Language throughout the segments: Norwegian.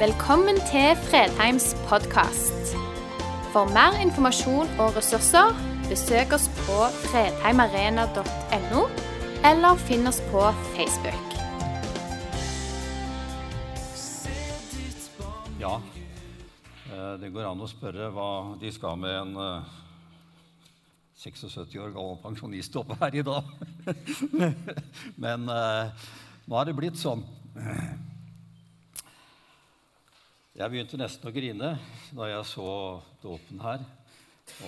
Velkommen til Fredheims podkast. For mer informasjon og ressurser, besøk oss på fredheimarena.no, eller finn oss på Facebook. Ja, eh, det går an å spørre hva de skal med en eh, 76 år gammel pensjonist oppe her i dag. Men eh, nå har det blitt sånn. Jeg begynte nesten å grine da jeg så dåpen her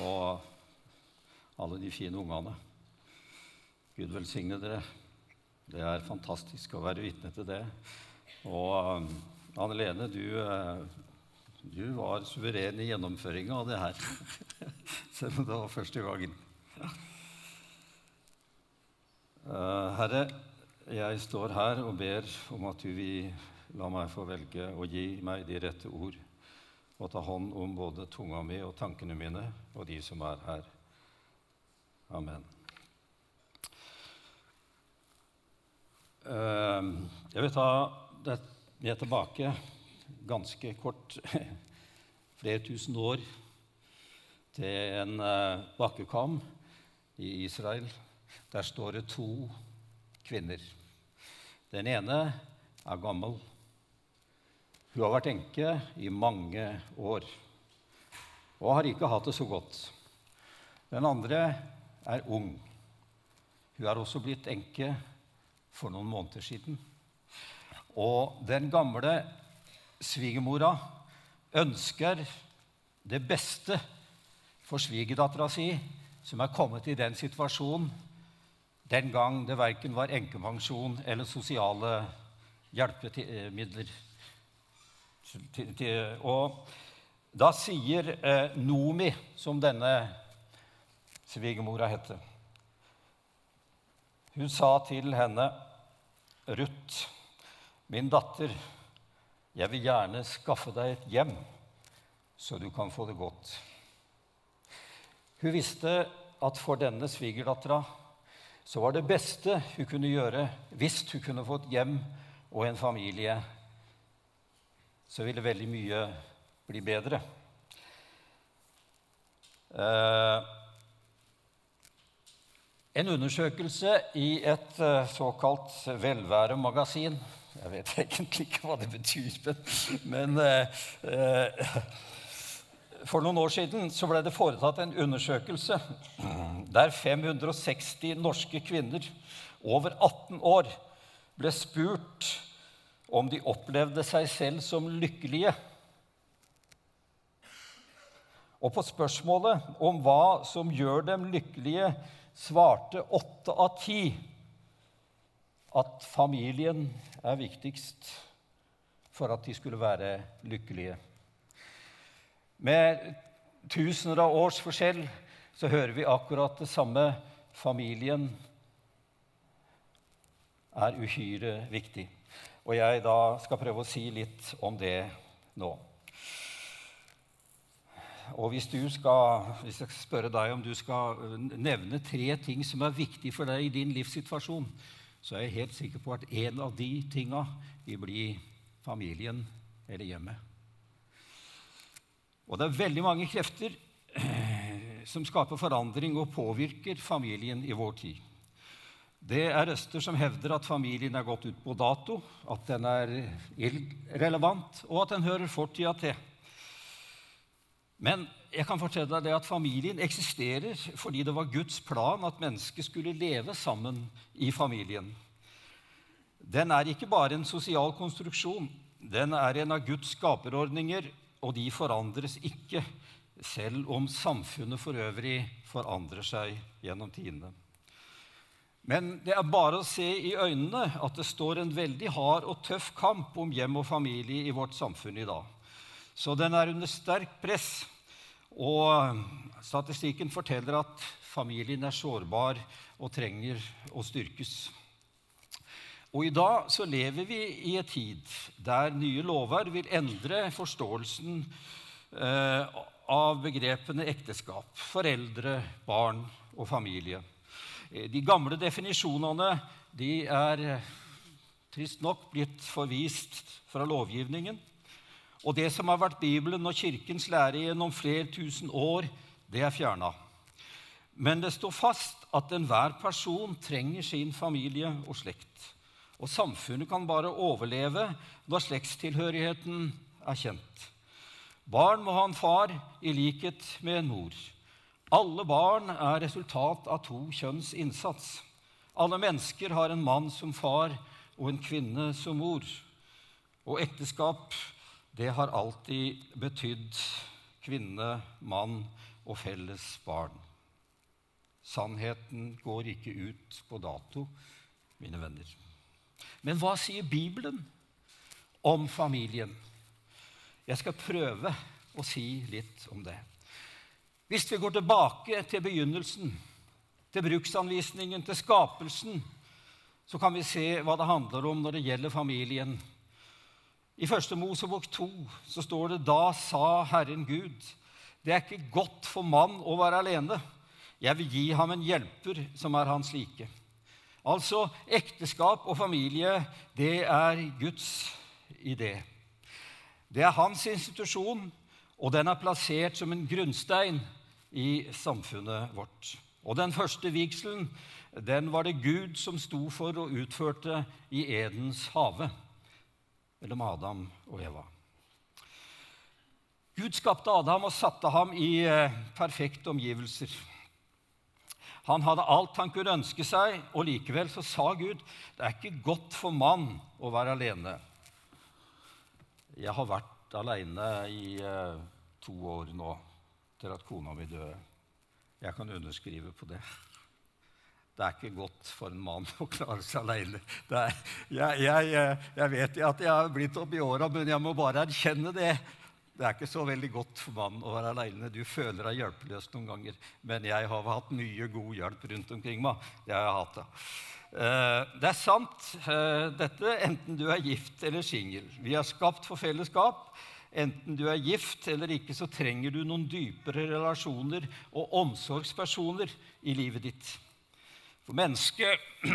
og alle de fine ungene. Gud velsigne dere. Det er fantastisk å være vitne til det. Og um, Anne Lene, du, uh, du var suveren i gjennomføringa av det her. Selv om det var første gangen. Uh, herre, jeg står her og ber om at du vil La meg få velge å gi meg de rette ord og ta hånd om både tunga mi og tankene mine og de som er her. Amen. Ehm, jeg vil ta det med tilbake ganske kort, flere tusen år, til en eh, bakkekam i Israel. Der står det to kvinner. Den ene er gammel. Hun har vært enke i mange år og har ikke hatt det så godt. Den andre er ung. Hun er også blitt enke for noen måneder siden. Og den gamle svigermora ønsker det beste for svigerdattera si, som er kommet i den situasjonen den gang det verken var enkepensjon eller sosiale hjelpemidler og da sier eh, Nomi, som denne svigermora heter Hun sa til henne, Ruth, min datter, jeg vil gjerne skaffe deg et hjem, så du kan få det godt. Hun visste at for denne svigerdattera så var det beste hun kunne gjøre hvis hun kunne få et hjem og en familie så ville veldig mye bli bedre. Eh, en undersøkelse i et eh, såkalt velværemagasin Jeg vet egentlig ikke hva det betyr, men, eh, For noen år siden så ble det foretatt en undersøkelse der 560 norske kvinner over 18 år ble spurt om de opplevde seg selv som lykkelige. Og på spørsmålet om hva som gjør dem lykkelige, svarte åtte av ti at familien er viktigst for at de skulle være lykkelige. Med tusener av års forskjell så hører vi akkurat det samme. Familien er uhyre viktig. Og jeg da skal prøve å si litt om det nå. Og hvis, skal, hvis jeg skal spørre deg om du skal nevne tre ting som er viktig for deg i din livssituasjon, så er jeg helt sikker på at en av de tinga vil bli familien eller hjemmet. Og det er veldig mange krefter som skaper forandring og påvirker familien i vår tid. Det er røster som hevder at familien er gått ut på dato, at den er irrelevant, og at den hører fortida til. Men jeg kan fortelle deg det at familien eksisterer fordi det var Guds plan at mennesket skulle leve sammen i familien. Den er ikke bare en sosial konstruksjon. Den er en av Guds skaperordninger, og de forandres ikke, selv om samfunnet for øvrig forandrer seg gjennom tidene. Men det er bare å se i øynene at det står en veldig hard og tøff kamp om hjem og familie i vårt samfunn i dag. Så den er under sterkt press. Og statistikken forteller at familien er sårbar og trenger å styrkes. Og I dag så lever vi i en tid der nye lover vil endre forståelsen eh, av begrepene ekteskap, foreldre, barn og familie. Eh, de gamle definisjonene de er eh, trist nok blitt forvist fra lovgivningen. Og det som har vært Bibelen og Kirkens lære gjennom flere tusen år, det er fjerna. Men det står fast at enhver person trenger sin familie og slekt. Og samfunnet kan bare overleve når slektstilhørigheten er kjent. Barn må ha en far i likhet med en mor. Alle barn er resultat av to kjønns innsats. Alle mennesker har en mann som far og en kvinne som mor. Og ekteskap, det har alltid betydd kvinne, mann og felles barn. Sannheten går ikke ut på dato, mine venner. Men hva sier Bibelen om familien? Jeg skal prøve å si litt om det. Hvis vi går tilbake til begynnelsen, til bruksanvisningen, til skapelsen, så kan vi se hva det handler om når det gjelder familien. I Første Mosebok 2 så står det da sa Herren Gud, det er ikke godt for mann å være alene. Jeg vil gi ham en hjelper som er hans like. Altså, ekteskap og familie, det er Guds idé. Det er hans institusjon, og den er plassert som en grunnstein i samfunnet vårt. Og den første vigselen den var det Gud som sto for og utførte i Edens hage mellom Adam og Eva. Gud skapte Adam og satte ham i eh, perfekte omgivelser. Han hadde alt han kunne ønske seg, og likevel så sa Gud det er ikke godt for mann å være alene. Jeg har vært alene i eh, to år nå, til at kona mi døde. Jeg kan underskrive på det. Det er ikke godt for en mann å klare seg alene. Er, jeg, jeg, jeg, vet at jeg har blitt opp i åra, men jeg må bare erkjenne det. Det er ikke så veldig godt for mannen å være aleine. Du føler deg hjelpeløs noen ganger. Men jeg har hatt mye god hjelp rundt omkring meg. Det har jeg hatt. Det. Eh, det er sant, eh, dette, enten du er gift eller singel. Vi er skapt for fellesskap. Enten du er gift eller ikke, så trenger du noen dypere relasjoner og omsorgspersoner i livet ditt. For mennesket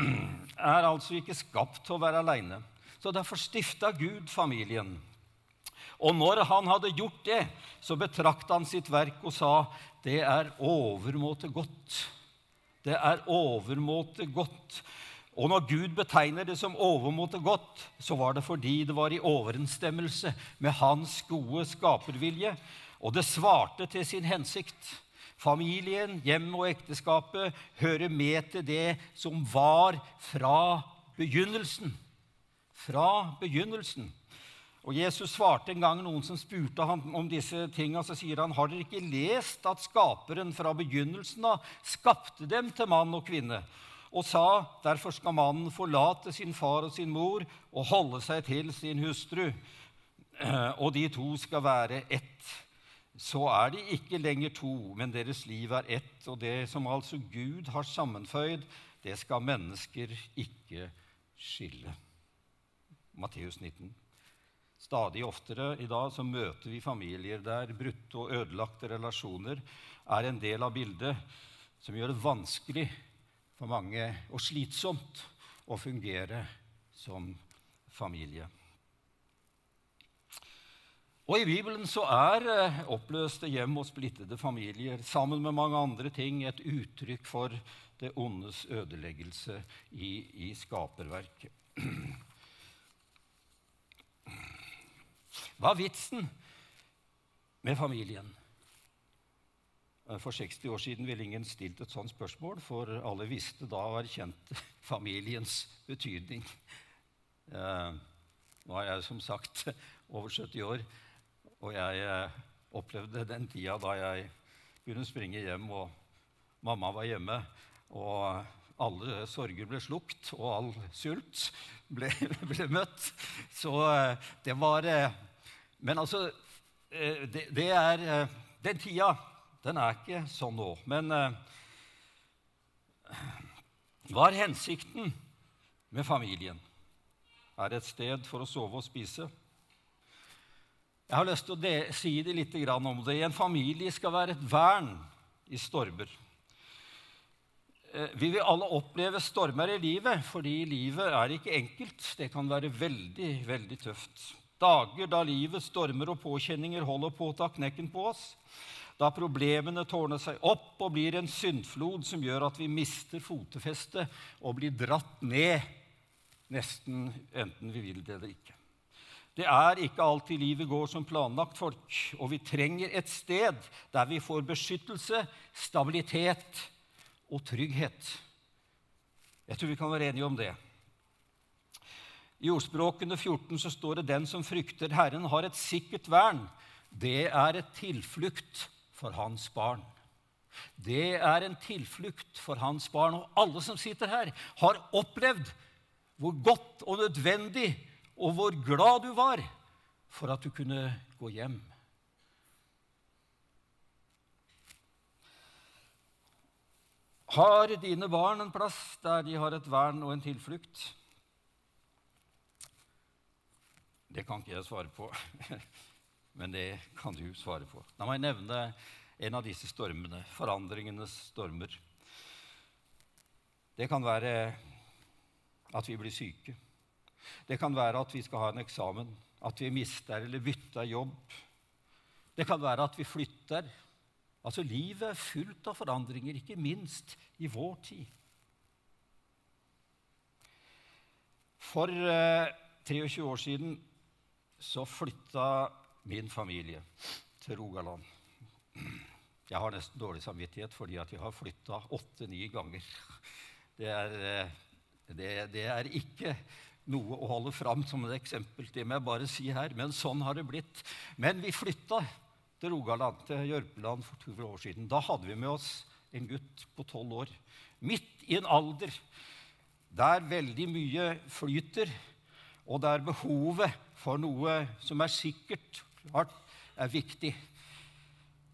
er altså ikke skapt til å være aleine. Så derfor stifta Gud familien. Og når han hadde gjort det, så betrakta han sitt verk og sa, 'Det er overmåte godt'. Det er overmåte godt. Og når Gud betegner det som overmåte godt, så var det fordi det var i overensstemmelse med hans gode skapervilje, og det svarte til sin hensikt. Familien, hjem og ekteskapet hører med til det som var fra begynnelsen. Fra begynnelsen. Og Jesus svarte en gang noen som spurte ham om disse tingene, så sier han, har dere ikke lest at Skaperen fra begynnelsen av skapte dem til mann og kvinne, og sa, derfor skal mannen forlate sin far og sin mor og holde seg til sin hustru, og de to skal være ett. Så er de ikke lenger to, men deres liv er ett, og det som altså Gud har sammenføyd, det skal mennesker ikke skille. Matteus 19. Stadig oftere i dag så møter vi familier der brutte og ødelagte relasjoner er en del av bildet som gjør det vanskelig for mange og slitsomt å fungere som familie. Og I Bibelen så er eh, oppløste hjem og splittede familier sammen med mange andre ting et uttrykk for det ondes ødeleggelse i, i skaperverket. Hva er vitsen med familien? For 60 år siden ville ingen stilt et sånt spørsmål, for alle visste da og erkjente familiens betydning. Eh, nå er jeg som sagt over 70 år, og jeg eh, opplevde den tida da jeg kunne springe hjem, og mamma var hjemme, og alle sorger ble slukt, og all sult ble, ble møtt. Så eh, det var men altså eh, det, det er, eh, Den tida den er ikke sånn nå. Men eh, hva er hensikten med familien? Er det et sted for å sove og spise? Jeg har lyst til å si det litt om det. En familie skal være et vern i stormer. Vi vil alle oppleve stormer i livet, fordi livet er ikke enkelt. Det kan være veldig, veldig tøft. Dager da livet stormer og påkjenninger holder på å ta knekken på oss. Da problemene tårner seg opp og blir en syndflod som gjør at vi mister fotefestet og blir dratt ned, nesten enten vi vil det eller ikke. Det er ikke alltid livet går som planlagt, folk, og vi trenger et sted der vi får beskyttelse, stabilitet og trygghet. Jeg tror vi kan være enige om det. I ordspråkene 14 så står det 'Den som frykter Herren, har et sikkert vern'. Det er et tilflukt for hans barn. Det er en tilflukt for hans barn. Og alle som sitter her, har opplevd hvor godt og nødvendig og hvor glad du var for at du kunne gå hjem. Har dine barn en plass der de har et vern og en tilflukt? Det kan ikke jeg svare på, men det kan du svare på. La meg nevne en av disse stormene, forandringenes stormer. Det kan være at vi blir syke. Det kan være at vi skal ha en eksamen, at vi mister eller bytter jobb. Det kan være at vi flytter. Altså, Livet er fullt av forandringer, ikke minst i vår tid. For eh, 23 år siden så flytta min familie til Rogaland. Jeg har nesten dårlig samvittighet fordi at jeg har flytta åtte-ni ganger. Det er, eh, det, det er, ikke noe å holde fram som et eksempel. Det må jeg bare si her. Men sånn har det blitt. Men vi flytta til Rogaland, til Jørpeland, for to år siden. Da hadde vi med oss en gutt på tolv år. Midt i en alder der veldig mye flyter, og der behovet for noe som er sikkert, klart, er viktig.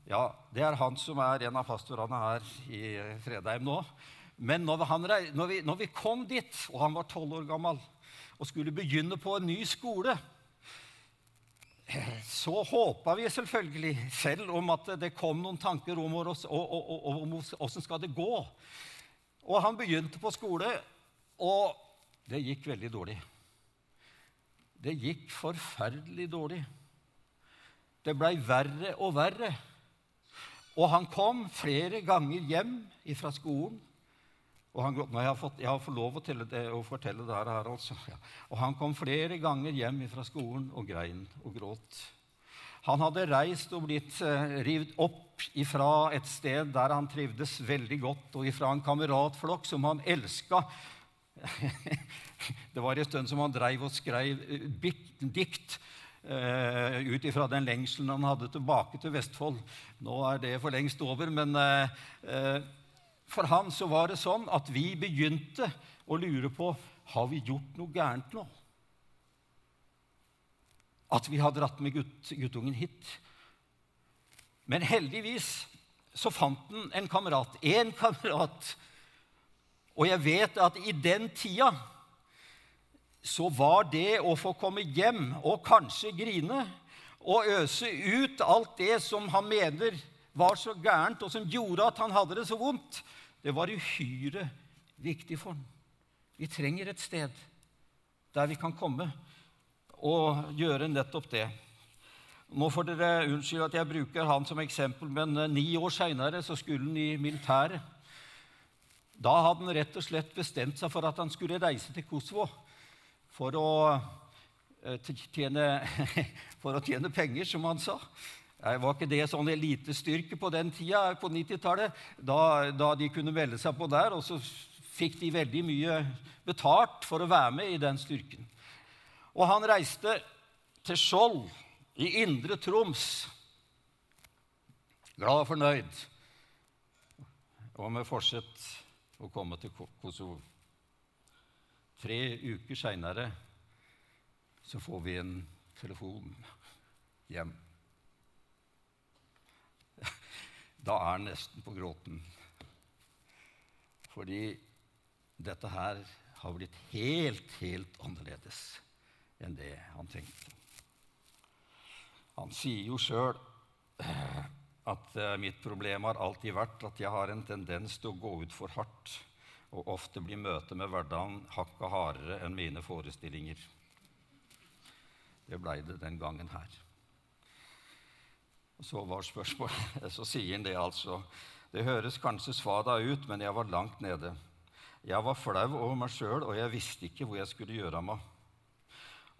Ja, det er han som er en av pastorene her i Fredheim nå. Men når, han, når, vi, når vi kom dit, og han var tolv år gammel, og skulle begynne på en ny skole, så håpa vi selvfølgelig selv om at det kom noen tanker om åssen skal det gå. Og han begynte på skole, og det gikk veldig dårlig. Det gikk forferdelig dårlig. Det blei verre og verre. Og han kom flere ganger hjem fra skolen. Og han, jeg, har fått, jeg har fått lov til det, å fortelle det her, altså. Ja. Og han kom flere ganger hjem fra skolen og grein og gråt. Han hadde reist og blitt eh, revet opp ifra et sted der han trivdes veldig godt, og ifra en kameratflokk som han elska. Det var en stund som han dreiv og skrev eh, dikt uh, ut ifra den lengselen han hadde tilbake til Vestfold. Nå er det for lengst over, men uh, for han så var det sånn at vi begynte å lure på har vi gjort noe gærent nå. At vi har dratt med gutt, guttungen hit. Men heldigvis så fant han en kamerat. Én kamerat og jeg vet at i den tida så var det å få komme hjem og kanskje grine og øse ut alt det som han mener var så gærent, og som gjorde at han hadde det så vondt, det var uhyre viktig for ham. Vi trenger et sted der vi kan komme og gjøre nettopp det. Nå får dere unnskylde at jeg bruker han som eksempel, men eh, ni år seinere skulle han i militæret. Da hadde han rett og slett bestemt seg for at han skulle reise til Kosovo for å eh, tjene, for å tjene penger, som han sa. Det Var ikke det sånn elitestyrke på den tida, på 90-tallet, da, da, de kunne melde seg på der? Og så fikk de veldig mye betalt for å være med i den styrken. Og han reiste til Skjold i Indre Troms, glad og fornøyd, og med forsett å komme til Kosovo. Tre uker seinere så får vi en telefon hjem. Da er han nesten på gråten. Fordi dette her har blitt helt, helt annerledes enn det han tenkte. Han sier jo sjøl at uh, mitt problem har alltid vært at jeg har en tendens til å gå ut for hardt og ofte blir møtet med hverdagen hakket hardere enn mine forestillinger. Det blei det den gangen her. Og så var spørsmålet Så sier han det altså. Det høres kanskje svada ut, men jeg var langt nede. Jeg var flau over meg sjøl, og jeg visste ikke hvor jeg skulle gjøre av meg.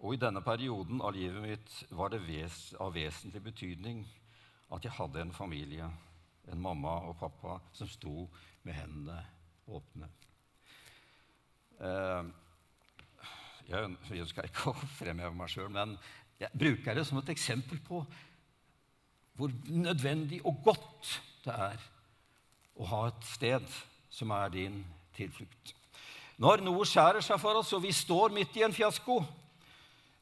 Og i denne perioden av livet mitt var det ves av vesentlig betydning at jeg hadde en familie, en mamma og pappa, som sto med hendene åpne. Eh, jeg ønsker ikke å fremheve meg sjøl, men jeg bruker det som et eksempel på hvor nødvendig og godt det er å ha et sted som er din tilflukt. Når noe skjærer seg for oss, og vi står midt i en fiasko,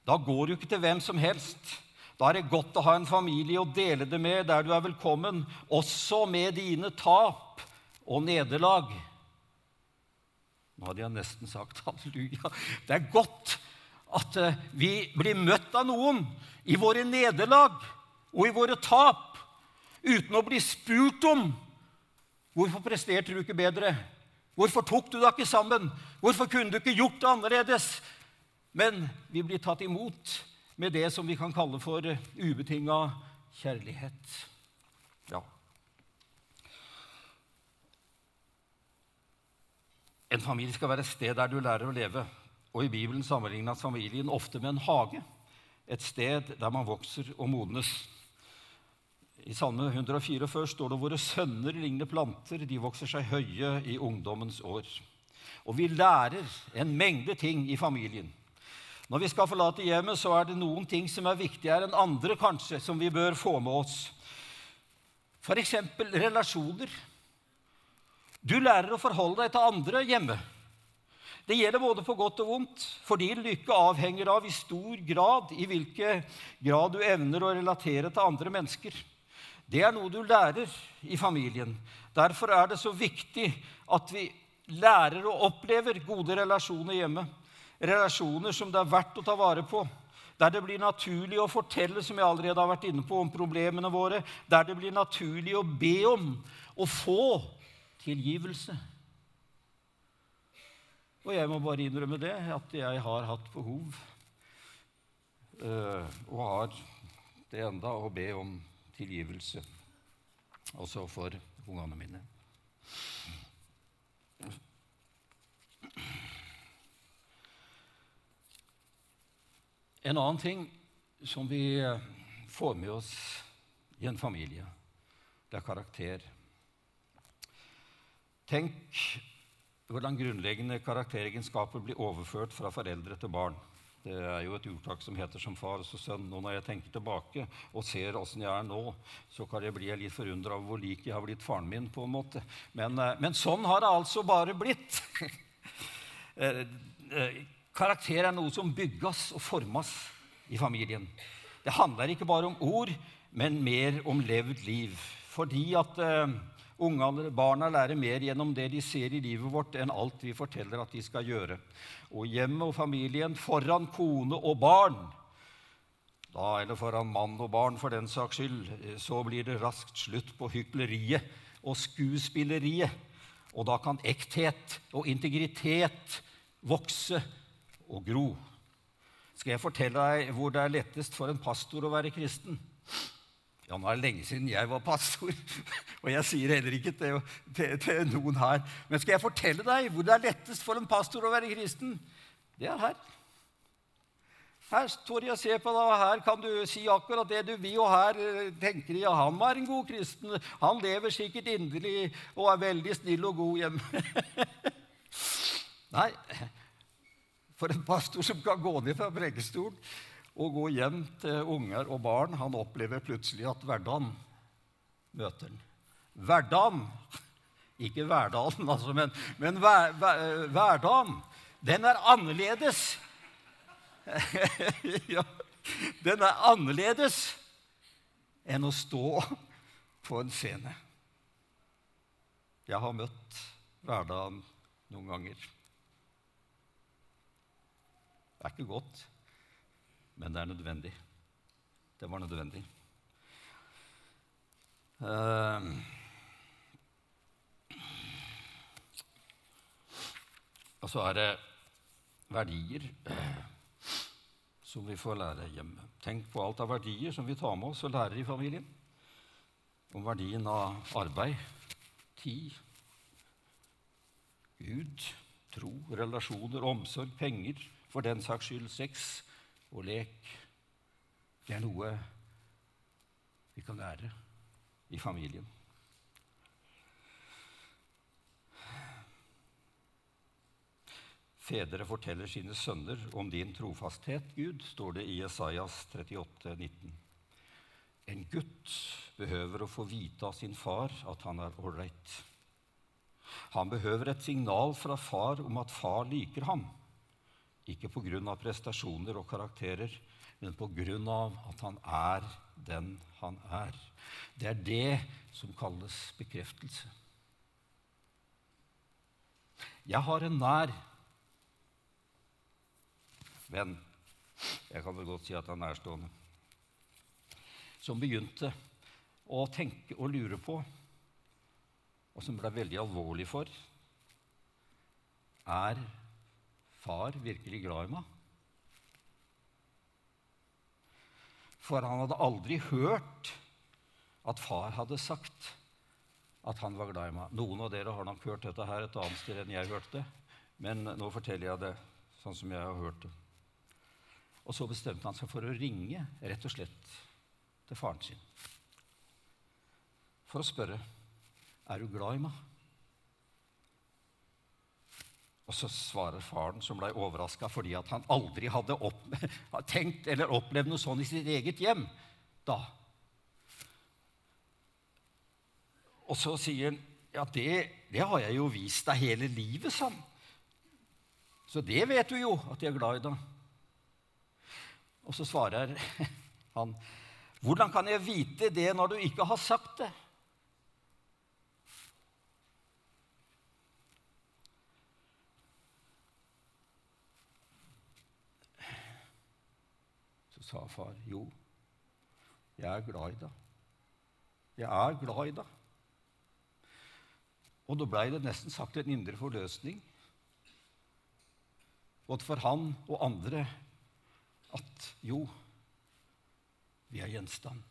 da går du ikke til hvem som helst. Da er det godt å ha en familie å dele det med, der du er velkommen, også med dine tap og nederlag. Nå hadde jeg nesten sagt halleluja. Det er godt at eh, vi blir møtt av noen i våre nederlag og i våre tap, uten å bli spurt om hvorfor presterte du ikke bedre. Hvorfor tok du deg ikke sammen? Hvorfor kunne du ikke gjort det annerledes? Men vi blir tatt imot med det som vi kan kalle for ubetinga kjærlighet. Ja. En familie skal være et sted der du lærer å leve. Og I Bibelen sammenlignes familien ofte med en hage, et sted der man vokser og modnes. I Salme 144 står det våre sønner ligner planter, de vokser seg høye i ungdommens år. Og vi lærer en mengde ting i familien. Når vi skal forlate hjemmet, så er det noen ting som er viktigere enn andre, kanskje, som vi bør få med oss. F.eks. relasjoner. Du lærer å forholde deg til andre hjemme. Det gjelder både på godt og vondt, for din lykke avhenger av i stor grad i hvilken grad du evner å relatere til andre mennesker. Det er noe du lærer i familien. Derfor er det så viktig at vi lærer og opplever gode relasjoner hjemme relasjoner som det er verdt å ta vare på. Der det blir naturlig å fortelle som jeg allerede har vært inne på, om problemene våre. Der det blir naturlig å be om å få tilgivelse. Og jeg må bare innrømme det, at jeg har hatt behov øh, og har det enda å be om tilgivelse, også for ungene mine. En annen ting som vi får med oss i en familie, det er karakter. Tenk hvordan grunnleggende karakteregenskaper blir overført fra foreldre til barn. Det er jo et ordtak som heter 'som far og som sønn'. Og når jeg tenker tilbake og ser åssen jeg er nå, så kan jeg bli litt forundra over hvor lik jeg har blitt faren min. på en måte. Men, eh, men sånn har det altså bare blitt. Eh, Karakter er noe som bygges og formes i familien. Det handler ikke bare om ord, men mer om levd liv. Fordi at ungene, barna lærer mer gjennom det de ser i livet vårt, enn alt vi forteller at de skal gjøre. Og hjemmet og familien foran kone og barn, da, eller foran mann og barn for den saks skyld, så blir det raskt slutt på hykleriet og skuespilleriet. Og da kan ekthet og integritet vokse og gro. Skal jeg fortelle deg hvor det er lettest for en pastor å være kristen? Ja, nå er det lenge siden jeg var pastor, og jeg sier heller ikke til, til, til, noen her. Men skal jeg fortelle deg hvor det er lettest for en pastor å være kristen? Det er her. Her står jeg og ser på deg, og her kan du si akkurat det du vil. Og her eh, tenker de ja, han var en god kristen. Han lever sikkert inderlig og er veldig snill og god hjemme. Nei, for en pastor som kan gå ned fra prekestolen og gå hjem til unger og barn, han opplever plutselig at hverdagen møter han. Hverdagen Ikke hverdagen, altså, men, men hver, hver, hverdagen, den er annerledes. ja, den er annerledes enn å stå på en scene. Jeg har møtt hverdagen noen ganger. Det er ikke godt, men det er nødvendig. Det var nødvendig. Uh, og så er det verdier som vi får lære hjemme. Tenk på alt av verdier som vi tar med oss og lærer i familien. Om verdien av arbeid, tid, Gud, tro, relasjoner, omsorg, penger, for den saks skyld sex og lek. Det er noe vi kan lære i familien. Fedre forteller sine sønner om din trofasthet, Gud, står det i Jesajas 38, 19. En gutt behøver å få vite av sin far at han er ålreit. Han behøver et signal fra far om at far liker ham. Ikke av prestasjoner og karakterer, men av at han er den han er. Det er det som kalles bekreftelse. Jeg har en nær venn Jeg kan vel godt si at han er nærstående. Som begynte å tenke og lure på, og som ble veldig alvorlig for Er far virkelig glad i meg? For han hadde aldri hørt at far hadde sagt at han var glad i meg. Noen av dere har nok hørt dette her et annet sted enn jeg hørte det. Men nå forteller jeg det sånn som jeg har hørt det. Og så bestemte han seg for å ringe rett og slett til faren sin for å spørre er du glad i meg. Og så svarer faren, som ble overraska fordi han aldri hadde opp, tenkt eller opplevd noe sånt i sitt eget hjem da. Og så sier han, ja, det, det har jeg jo vist deg hele livet, sånn. Så det vet du jo, at jeg er glad i deg. Og så svarer han, hvordan kan jeg vite det når du ikke har sagt det? Så sa far, jo, jeg er glad i deg. Jeg er glad i deg. Og da blei det nesten sagt en indre forløsning. Både for han og andre at jo, vi er gjenstand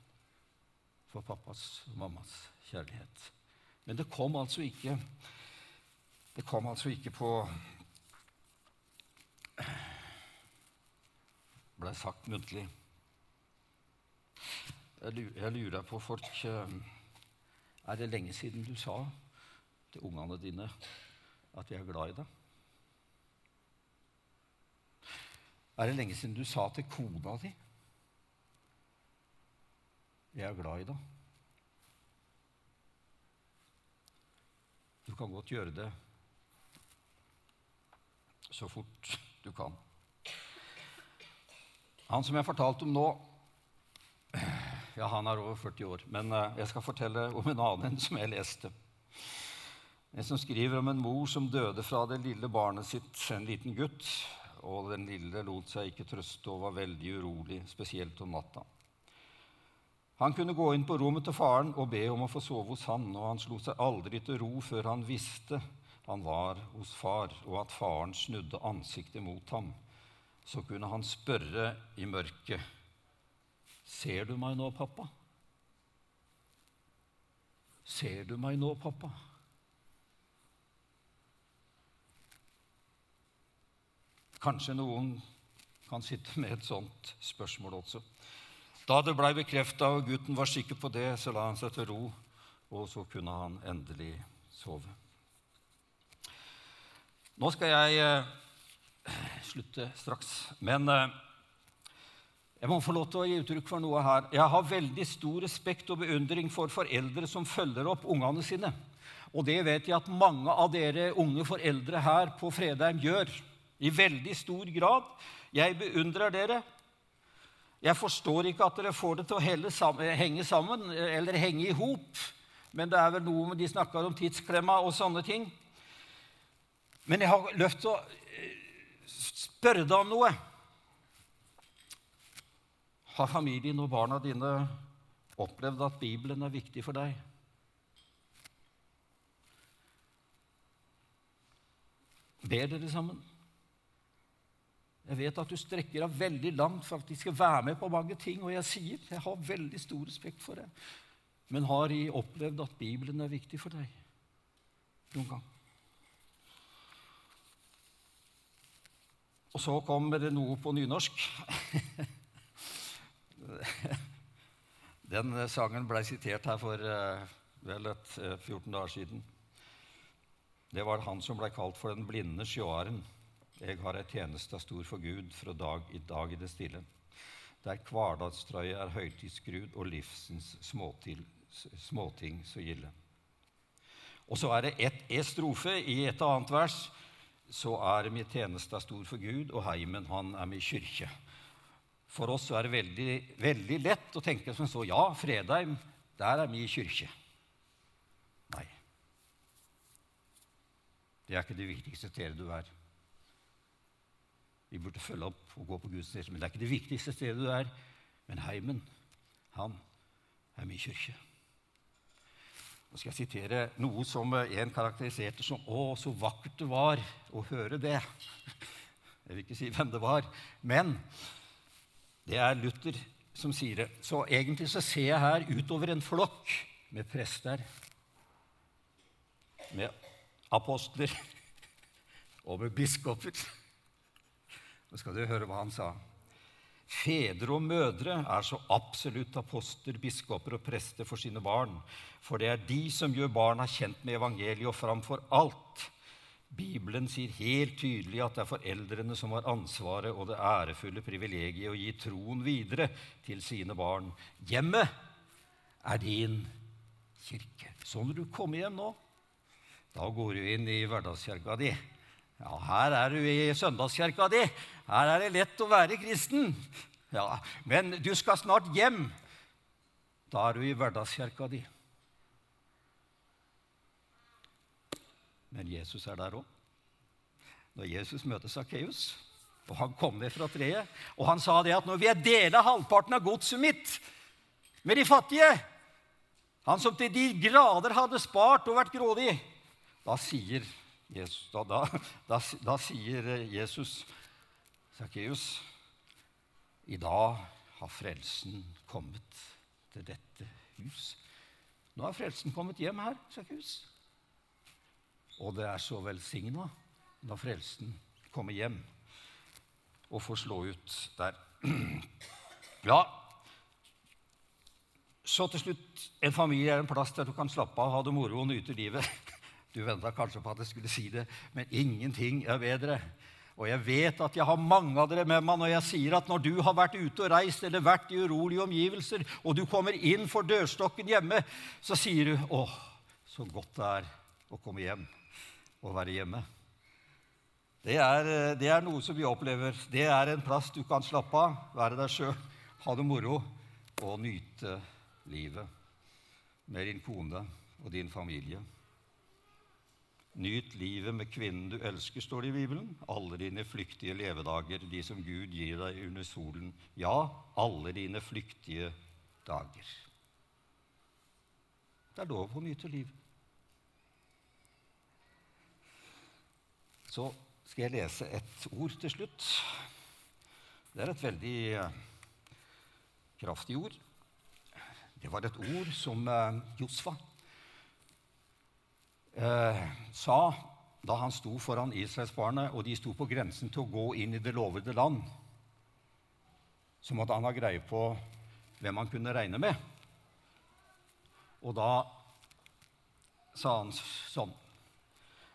for pappas og mammas kjærlighet. Men det kom altså ikke Det kom altså ikke på Blei sagt muntlig. Jeg lurer på folk eh, Er det lenge siden du sa til ungene dine at jeg er glad i deg? Er det lenge siden du sa til kona di jeg er glad i deg? Du kan godt gjøre det så fort du kan. Han som jeg fortalte om nå ja, Han er over 40 år, men eh, jeg skal fortelle om en annen som jeg leste. En som skriver om en mor som døde fra det lille barnet sitt, en liten gutt. Og den lille lot seg ikke trøste og var veldig urolig, spesielt om natta. Han kunne gå inn på rommet til faren og be om å få sove hos han, og han slo seg aldri til ro før han visste han var hos far, og at faren snudde ansiktet mot ham. Så kunne han spørre i mørket, 'Ser du meg nå, pappa?' Ser du meg nå, pappa? Kanskje noen kan sitte med et sånt spørsmål også. Da det blei bekrefta og gutten var sikker på det, så la han seg til ro, og så kunne han endelig sove. Nå skal jeg eh, slutte straks, men eh, jeg må få lov til å gi uttrykk for noe her. Jeg har veldig stor respekt og beundring for foreldre som følger opp ungene sine. Og det vet jeg at mange av dere unge foreldre her på Fredheim gjør i veldig stor grad. Jeg beundrer dere. Jeg forstår ikke at dere får det til å henge sammen eller henge i hop. Men det er vel noe med de snakker om tidsklemma og sånne ting. Men jeg har løft å eh, spørre deg om noe. Har familien og barna dine opplevd at Bibelen er viktig for deg? Ber dere sammen? Jeg vet at du strekker deg veldig langt for at de skal være med på mange ting. Og jeg sier jeg har veldig stor respekt for det. Men har de opplevd at Bibelen er viktig for deg noen gang? Og så kommer det noe på nynorsk. Den sangen ble sitert her for eh, vel et 14 eh, dager siden. Det var han som ble kalt for den blinde sjåaren. Jeg har ei tjeneste stor for Gud fra dag i dag i det stille. Der hverdagstrøya er høytidsgrud og livsens småtil, småting så gilde. Og så er det ett e strofe i et annet vers. Så er min tjeneste stor for Gud, og heimen han er min kyrkje. For oss er det veldig, veldig lett å tenke som så Ja, Fredheim, der er min kyrkje. Nei. Det er ikke det viktigste stedet du er. Vi burde følge opp og gå på Guds sted, Men det er ikke det viktigste stedet du er. Men heimen, han er min kirke. Nå skal jeg sitere noe som en karakteriserte som 'Å, så vakkert det var å høre det'. Jeg vil ikke si hvem det var, men det er Luther som sier det. Så egentlig så ser jeg her utover en flokk med prester, med apostler og med biskoper. Nå skal du høre hva han sa. Fedre og mødre er så absolutt apostler, biskoper og prester for sine barn, for det er de som gjør barna kjent med evangeliet og framfor alt. Bibelen sier helt tydelig at det er foreldrene som har ansvaret og det ærefulle privilegiet å gi troen videre til sine barn. Hjemmet er din kirke. Så når du kommer hjem nå, da går du inn i hverdagskirka di. Ja, her er du i søndagskirka di. Her er det lett å være kristen. Ja, Men du skal snart hjem. Da er du i hverdagskirka di. Men Jesus er der òg. Når Jesus møter Sakkeus, og han kom ned fra treet, og han sa det at når vi jeg dele halvparten av godset mitt med de fattige Han som til de grader hadde spart og vært grådig, da sier Jesus, da, da, da, da, sier Jesus, Sakkeus, i dag har frelsen kommet til dette hus. Nå har frelsen kommet hjem her, Sakkeus. Og det er så velsigna når frelsen kommer hjem og får slå ut der. Ja, så til slutt en familie er en plass der du kan slappe av, ha det moro og nyte livet. Du venta kanskje på at jeg skulle si det, men ingenting er bedre. Og jeg vet at jeg har mange av dere med meg når jeg sier at når du har vært ute og reist eller vært i urolige omgivelser, og du kommer inn for dørstokken hjemme, så sier du 'Å, så godt det er å komme hjem og være hjemme'. Det er, det er noe som vi opplever. Det er en plass du kan slappe av, være deg sjøl, ha det moro og nyte livet med din kone og din familie. Nyt livet med kvinnen du elsker, står det i Bibelen. Alle dine flyktige levedager, de som Gud gir deg under solen. Ja, alle dine flyktige dager. Det er lov å nyte livet. Så skal jeg lese et ord til slutt. Det er et veldig eh, kraftig ord. Det var et ord som eh, Josfa eh, sa da han sto foran israelsbarnet, og de sto på grensen til å gå inn i det lovede land, så måtte han ha greie på hvem han kunne regne med. Og da sa han sånn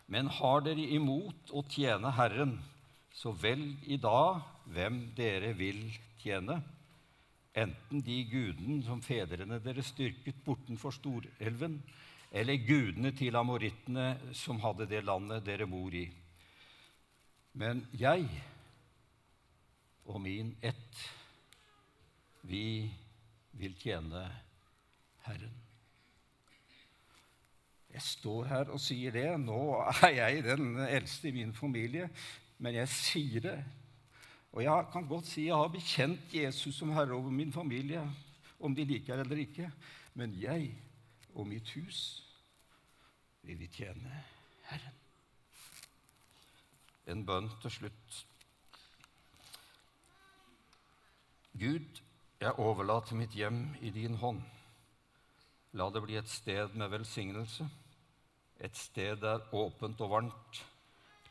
Men har dere imot å tjene Herren, så velg i dag hvem dere vil tjene. Enten de gudene som fedrene deres styrket bortenfor Storelven, eller gudene til amorittene som hadde det landet dere bor i. Men jeg og min ett, vi vil tjene Herren. Jeg står her og sier det. Nå er jeg den eldste i min familie, men jeg sier det. Og jeg kan godt si jeg har bekjent Jesus som herre over min familie, om de liker eller ikke. Men jeg og mitt hus vil vi tjene Herren. En bønn til slutt. Gud, jeg overlater mitt hjem i din hånd. La det bli et sted med velsignelse, et sted der åpent og varmt.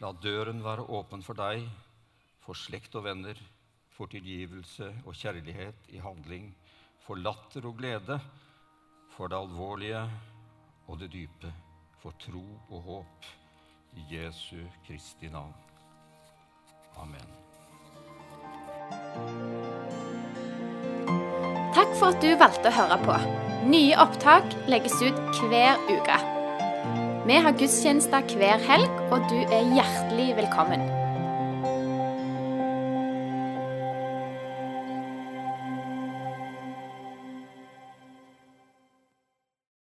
La døren være åpen for deg, for slekt og venner, for tilgivelse og kjærlighet i handling, for latter og glede, for det alvorlige og det dype, for tro og håp. I Jesu Kristi navn. Amen. Takk for at du valgte å høre på. Nye opptak legges ut hver uke. Vi har gudstjenester hver helg, og du er hjertelig velkommen.